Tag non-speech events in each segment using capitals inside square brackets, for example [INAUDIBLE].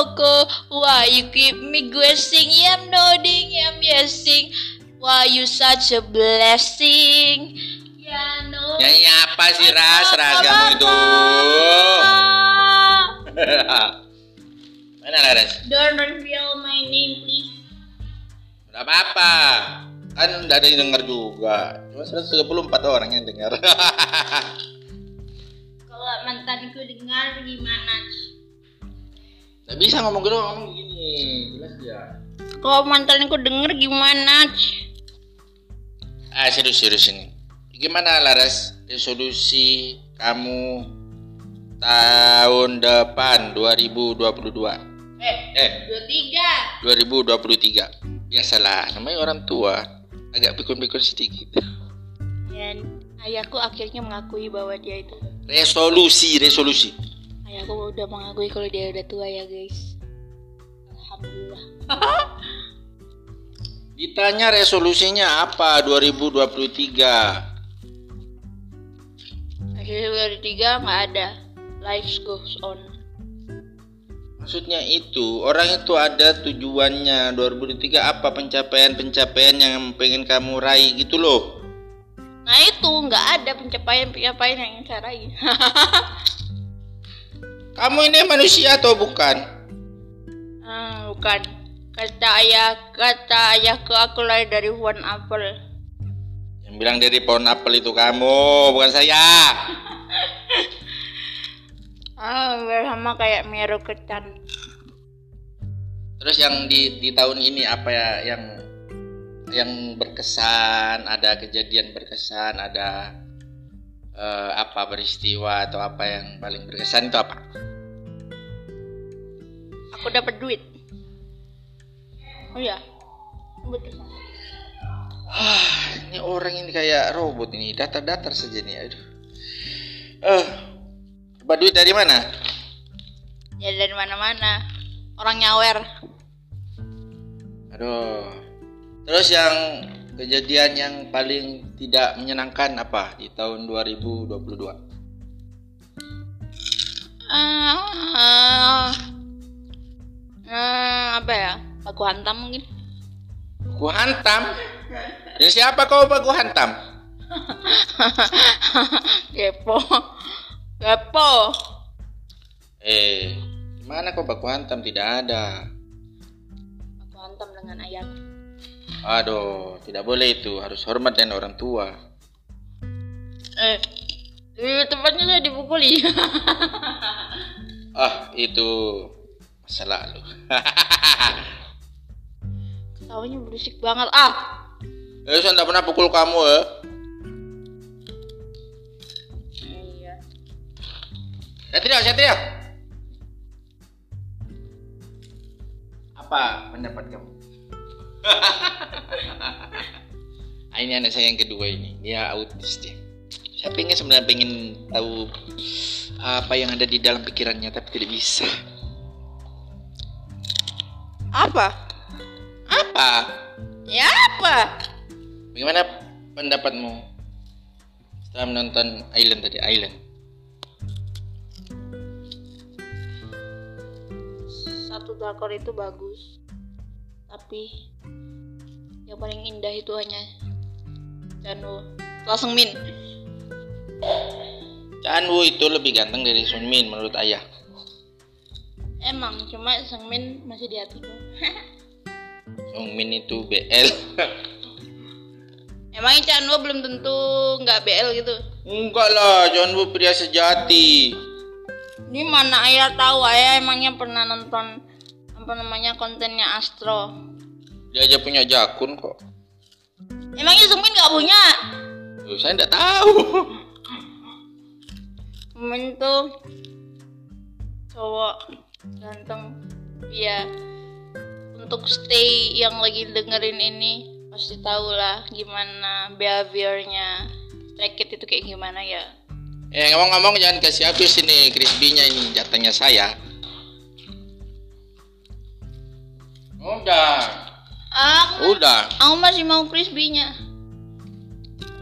Coco. Why you keep me guessing? I'm nodding, I'm yesing. Why you such a blessing? Ya no. Nyanyi apa sih Ras? Ras kamu itu. [LAUGHS] Mana Laras? Don't reveal my name, please. Gak apa-apa. Kan udah ada yang denger juga. Cuma 134 orang yang dengar. [LAUGHS] Kalau mantanku dengar gimana? Gak bisa ngomong gitu, ngomong gini. Jelas ya. Kalau mantanku denger gimana? Ah, serius-serius ini. Gimana Laras? Resolusi kamu tahun depan 2022? Eh, Eh, dua tiga. 2023. Biasalah, namanya orang tua. Agak pikun-pikun sedikit. Dan ayahku akhirnya mengakui bahwa dia itu. Resolusi, resolusi. Ayahku udah mengakui kalau dia udah tua ya guys. Alhamdulillah. [LAUGHS] Ditanya resolusinya apa 2023? Akhirnya dari tiga nggak ada. Life goes on. Maksudnya itu, orang itu ada tujuannya 2023 apa pencapaian-pencapaian yang pengen kamu raih gitu loh. Nah itu nggak ada pencapaian-pencapaian yang ingin saya raih. [LAUGHS] Kamu ini manusia atau bukan? Hmm, bukan. Kata ayah, kata ayahku aku lahir dari pohon apel. Yang bilang dari pohon apel itu kamu, bukan saya. [LAUGHS] Ah, sama kayak Meru kecan. Terus yang di di tahun ini apa ya yang yang berkesan, ada kejadian berkesan, ada eh, apa peristiwa atau apa yang paling berkesan itu apa? Aku dapat duit. Oh iya. Betul. Ah, ini orang ini kayak robot ini, datar-datar saja nih. Aduh. Eh, dapat duit dari mana? Ya dari mana-mana. Orang nyawer. Aduh. Terus yang kejadian yang paling tidak menyenangkan apa di tahun 2022? Ah, ah, apa ya? Baku hantam mungkin. Ku hantam. Dan siapa kau baku hantam? [LAUGHS] Kepo. Kepo. Eh, gimana kau baku hantam? Tidak ada. Baku hantam dengan ayam. Aduh, tidak boleh itu. Harus hormat dan orang tua. Eh, di tempatnya saya dipukuli. [LAUGHS] Ah, itu masa lalu. [LAUGHS] Ketawanya berisik banget. Ah, eh, saya tidak pernah pukul kamu ya. iya. Saya tidak. Apa pendapat kamu? [LAUGHS] ah, ini anak saya yang kedua ini. Dia autis dia. Saya pengen sebenarnya pengen tahu apa yang ada di dalam pikirannya tapi tidak bisa. Apa? Apa? Ya apa? Bagaimana pendapatmu setelah menonton Island tadi? Island. Satu drakor itu bagus. Tapi yang paling indah itu hanya Janu Laseng Min. Chanwoo itu lebih ganteng dari Sun Min menurut ayah. Emang cuma Sang Min masih di hatiku. [LAUGHS] Sun Min itu BL. [LAUGHS] Emangnya Chanwo belum tentu nggak BL gitu. Enggak lah, Chanwoo pria sejati. Ini mana ayah tahu ayah emangnya pernah nonton apa namanya kontennya Astro. Dia aja punya jakun kok. Emangnya Sang Min nggak punya? Loh, saya enggak tahu. Min tuh cowok ganteng. Iya. Untuk stay yang lagi dengerin ini pasti tahu lah gimana behaviornya Kids itu kayak gimana ya. Eh ngomong-ngomong jangan kasih habis ini crispy-nya ini jatahnya saya. Udah. Aku, Udah. aku masih mau crispy-nya.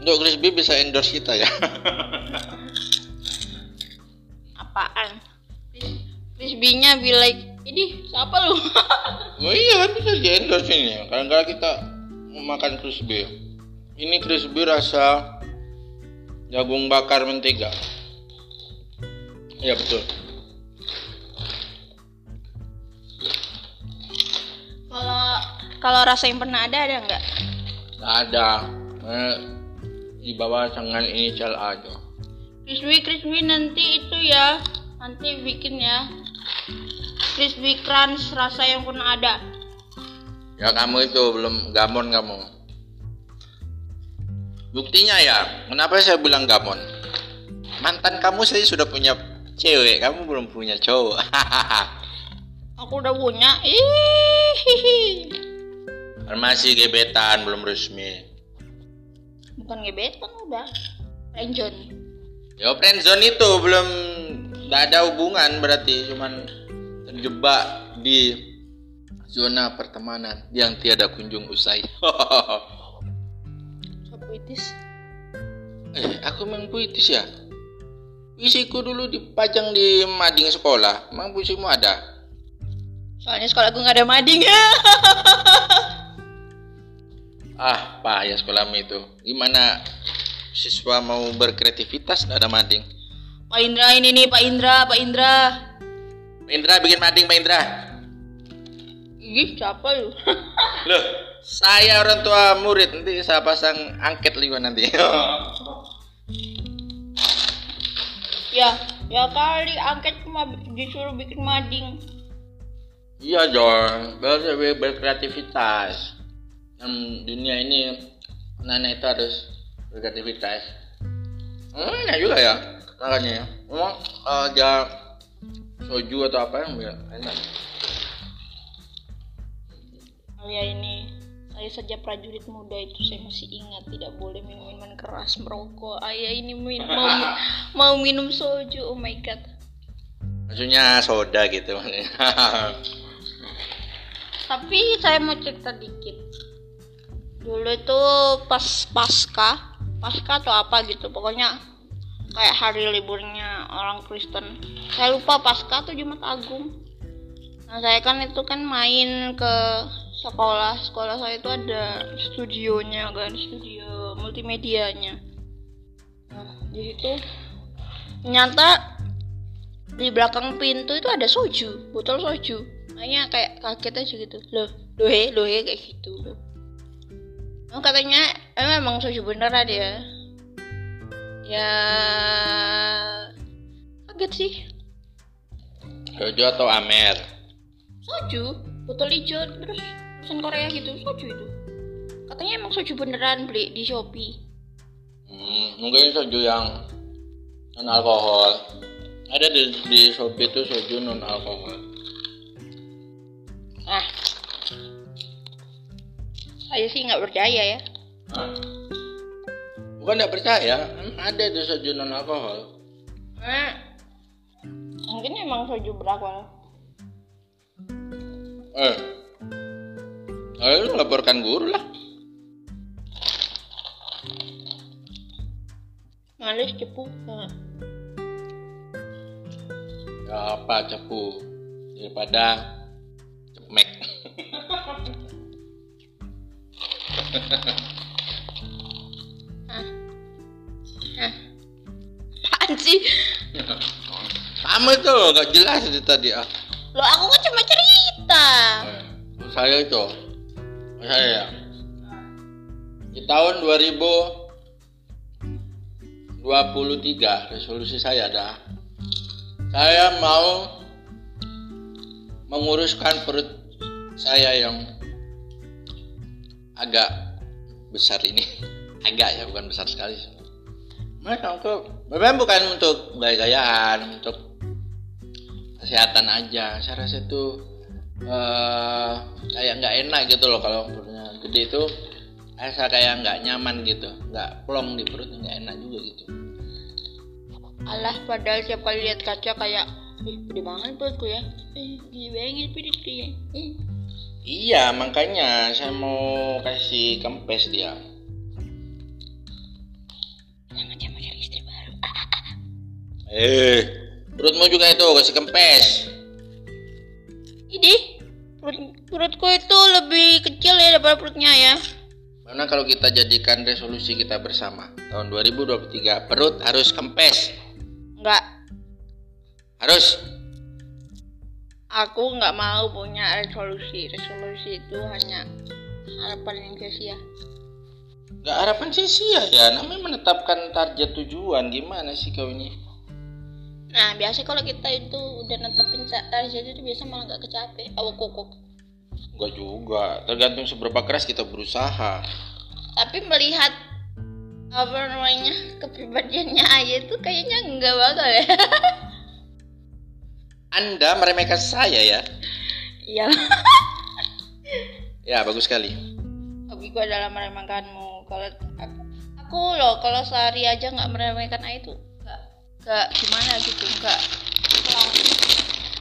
Untuk crispy bisa endorse kita ya. Apaan? Crispy-nya be like Ini siapa lu? [LAUGHS] Oh iya kan bisa di endorse ini. Kadang-kadang kita makan crispy. Ini crispy rasa jagung bakar mentega. Iya betul. Kalau rasa yang pernah ada ada nggak? Nggak ada. Eh, di bawah tangan inisial aja. Crispy crispy nanti itu ya, nanti bikin ya. Crispy crunch rasa yang pernah ada. Ya kamu itu belum gamon kamu. Buktinya ya, kenapa saya bilang gamon? Mantan kamu saya sudah punya cewek, kamu belum punya cowok. [LAUGHS] Aku udah punya. Ih, Masih gebetan, belum resmi. bukan gebetan udah. Renjon. Ya friendzone itu belum nggak ada hubungan berarti cuman terjebak di zona pertemanan yang tiada kunjung usai. [LAUGHS] Puitis. eh, aku main puitis ya. Puisiku dulu dipajang di mading sekolah. Emang puisimu ada? Soalnya sekolah gue nggak ada mading ya. [LAUGHS] Ah, payah sekolahmu itu. Gimana siswa mau berkreativitas nggak ada mading? Pak Indra ini nih Pak Indra, Pak Indra. Pak Indra bikin mading, Pak Indra. Ih, siapa lu? [LAUGHS] Loh, saya orang tua murid nanti saya pasang angket lima nanti. [LAUGHS] ya, ya kali angket cuma disuruh bikin mading. iya dong, harus ber- berkreativitas. Yang dunia ini anak itu harus berkreativitas. Hmm, enak juga ya makanya ya. Emang ada soju atau apa yang biar enak. Alia ini saya saja prajurit muda itu saya masih ingat tidak boleh minum minuman keras merokok. Ayah ini min- mau [LAUGHS] mau minum soju. Oh my god. Maksudnya soda gitu. [LAUGHS] Tapi saya mau cerita dikit. Dulu itu pas pasca, pasca atau apa gitu, pokoknya kayak hari liburnya orang Kristen. Saya lupa pasca atau Jumat Agung. Nah saya kan itu kan main ke sekolah, sekolah saya itu ada studionya kan, studio multimedianya. Nah di situ ternyata di belakang pintu itu ada soju, botol soju. Makanya kayak kaget aja gitu. Loh, lohe, lohe kayak gitu. Oh, katanya eh, emang soju beneran ya. Ya kaget sih. soju atau amer? Soju, botol hijau terus pesan Korea gitu, soju itu. Katanya emang soju beneran beli di Shopee. Hmm, mungkin soju yang non alkohol. Ada di, di Shopee itu soju non alkohol. Saya sih nggak percaya ya. Bukan nggak percaya, ada itu soju non alkohol. Nah, mungkin emang soju beralkohol. Eh, ayo laporkan guru lah. Males cepu. Nah. Ya apa cepu daripada cemek. Sih? Kamu itu nggak jelas itu tadi ah. Lo aku kan cuma cerita. Eh, Saya itu, saya di tahun 2023 resolusi saya dah. Saya mau menguruskan perut saya yang agak besar ini. [LAUGHS] Agak ya, bukan besar sekali. Mereka untuk memang bukan untuk gaya-gayaan, untuk kesehatan aja. Saya rasa itu eh kayak nggak enak gitu loh kalau perutnya gede itu rasa kayak nggak nyaman gitu, nggak plong di perut nggak enak juga gitu. Alah, padahal tiap kali lihat kaca kayak, ih, gede banget perutku ya. Eh, gede banget perutku ya. Iya, makanya saya mau kasih kempes dia. Jangan dia mau cari istri baru. Eh, perutmu juga itu kasih kempes. Ini perut, perutku itu lebih kecil ya daripada perutnya ya. Mana kalau kita jadikan resolusi kita bersama tahun 2023 perut harus kempes. Enggak, Harus. Aku nggak mau punya resolusi. Resolusi itu hanya harapan yang sia-sia. Gak harapan sia-sia ya. Namanya menetapkan target tujuan. Gimana sih kau ini? Nah, biasa kalau kita itu udah netepin sa- target itu biasa malah nggak kecapek. Awak kokok. Enggak juga. Tergantung seberapa keras kita berusaha. Tapi melihat apa namanya kepribadiannya aja itu kayaknya enggak bakal ya. [LAUGHS] Anda meremehkan saya ya. Iya. Ya, bagus sekali. Hobiku adalah meremehkanmu. Kalau aku, aku loh kalau sehari aja nggak meremehkan A itu nggak nggak gimana gitu nggak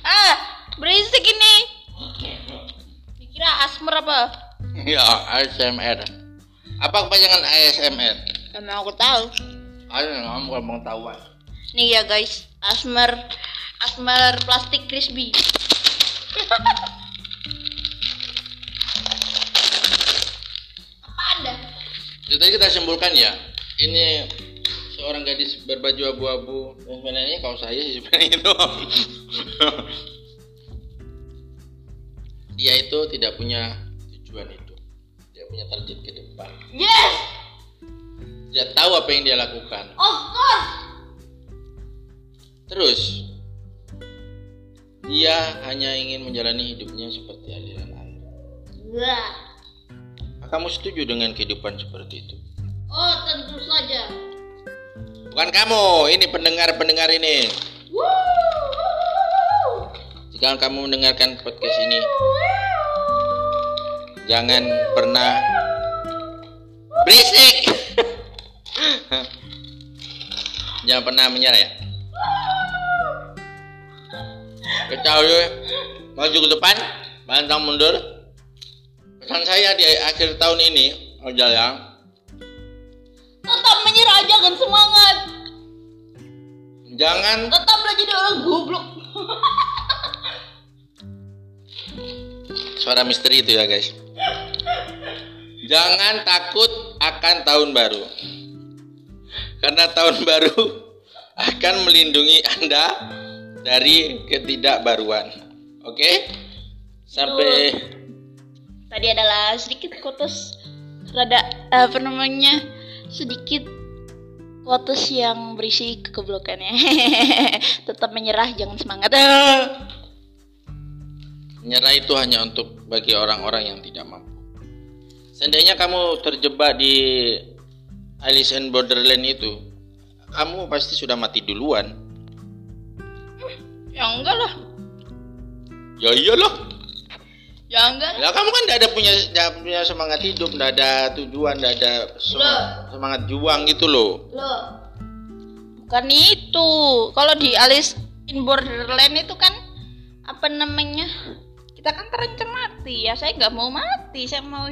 ah berisik ini dikira asmer apa Ya, ASMR. Apa kepanjangan ASMR? karena aku tahu Ayo, kamu kalau pengetahuan. nih ya guys asmer asmer plastik crispy apa anda Jadi tadi kita simpulkan ya, ini seorang gadis berbaju abu-abu. Dan sebenarnya kalau saya sih sebenarnya itu. [LAUGHS] Dia itu tidak punya tujuan itu. Dia punya target ke depan. yes Dia tahu apa yang dia lakukan. of course Terus dia hanya ingin menjalani hidupnya seperti aliran air. Wah. Kamu setuju dengan kehidupan seperti itu? Oh, tentu saja. Bukan kamu, ini pendengar-pendengar ini. Woo! Jika kamu mendengarkan podcast ini, jangan pernah berisik. [LAUGHS] jangan pernah menyerah ya. Ketahui, maju ke depan, pantang mundur. Pesan saya di akhir tahun ini adalah Tetap menyerah, jangan semangat. jangan Tetaplah jadi orang goblok. suara misteri itu ya guys. Jangan takut akan tahun baru. Karena tahun baru [LAUGHS] akan melindungi Anda dari ketidakbaruan. Oke? Sampai Tadi adalah sedikit kotos rada apa namanya? Sedikit kotos yang berisi kegoblokannya. [LAUGHS] Tetap menyerah, jangan semangat. [LAUGHS] menyerah itu hanya untuk bagi orang-orang yang tidak mampu. Seandainya kamu terjebak di Alice in Borderland itu, kamu pasti sudah mati duluan. Ya enggak lah. Ya iyalah. Ya enggak. Ya kamu kan tidak ada punya nggak punya semangat hidup, tidak ada tujuan, tidak ada sem- Loh. semangat juang gitu loh. Loh. Bukan itu. Kalau di Alice in Borderland itu kan apa namanya? Kita kan terancam mati ya. Saya nggak mau mati. Saya mau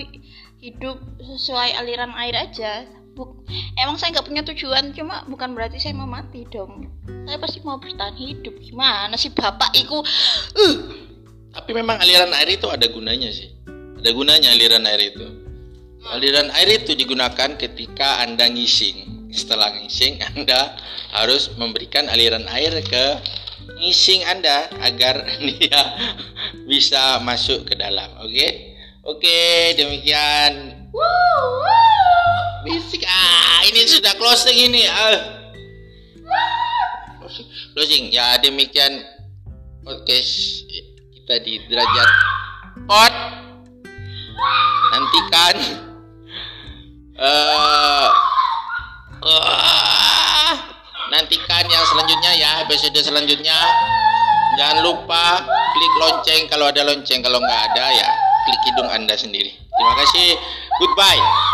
hidup sesuai aliran air aja. Buk- Emang saya nggak punya tujuan, cuma bukan berarti saya mau mati dong. Saya pasti mau bertahan hidup. Gimana sih bapak iku? Uh, Tapi memang aliran air itu ada gunanya sih. Ada gunanya aliran air itu. Aliran air itu digunakan ketika Anda ngising. Setelah ngising, [LAUGHS] Anda harus memberikan aliran air ke ngising Anda agar [LAUGHS] dia bisa masuk ke dalam. Oke? Oke, demikian. Bisik. Ah, ini sudah closing ini. Ah. Closing. Ya, demikian podcast kita di derajat pot. Nantikan eh eh, nantikan yang selanjutnya ya episode selanjutnya jangan lupa klik lonceng kalau ada lonceng kalau nggak ada ya klik hidung anda sendiri terima kasih goodbye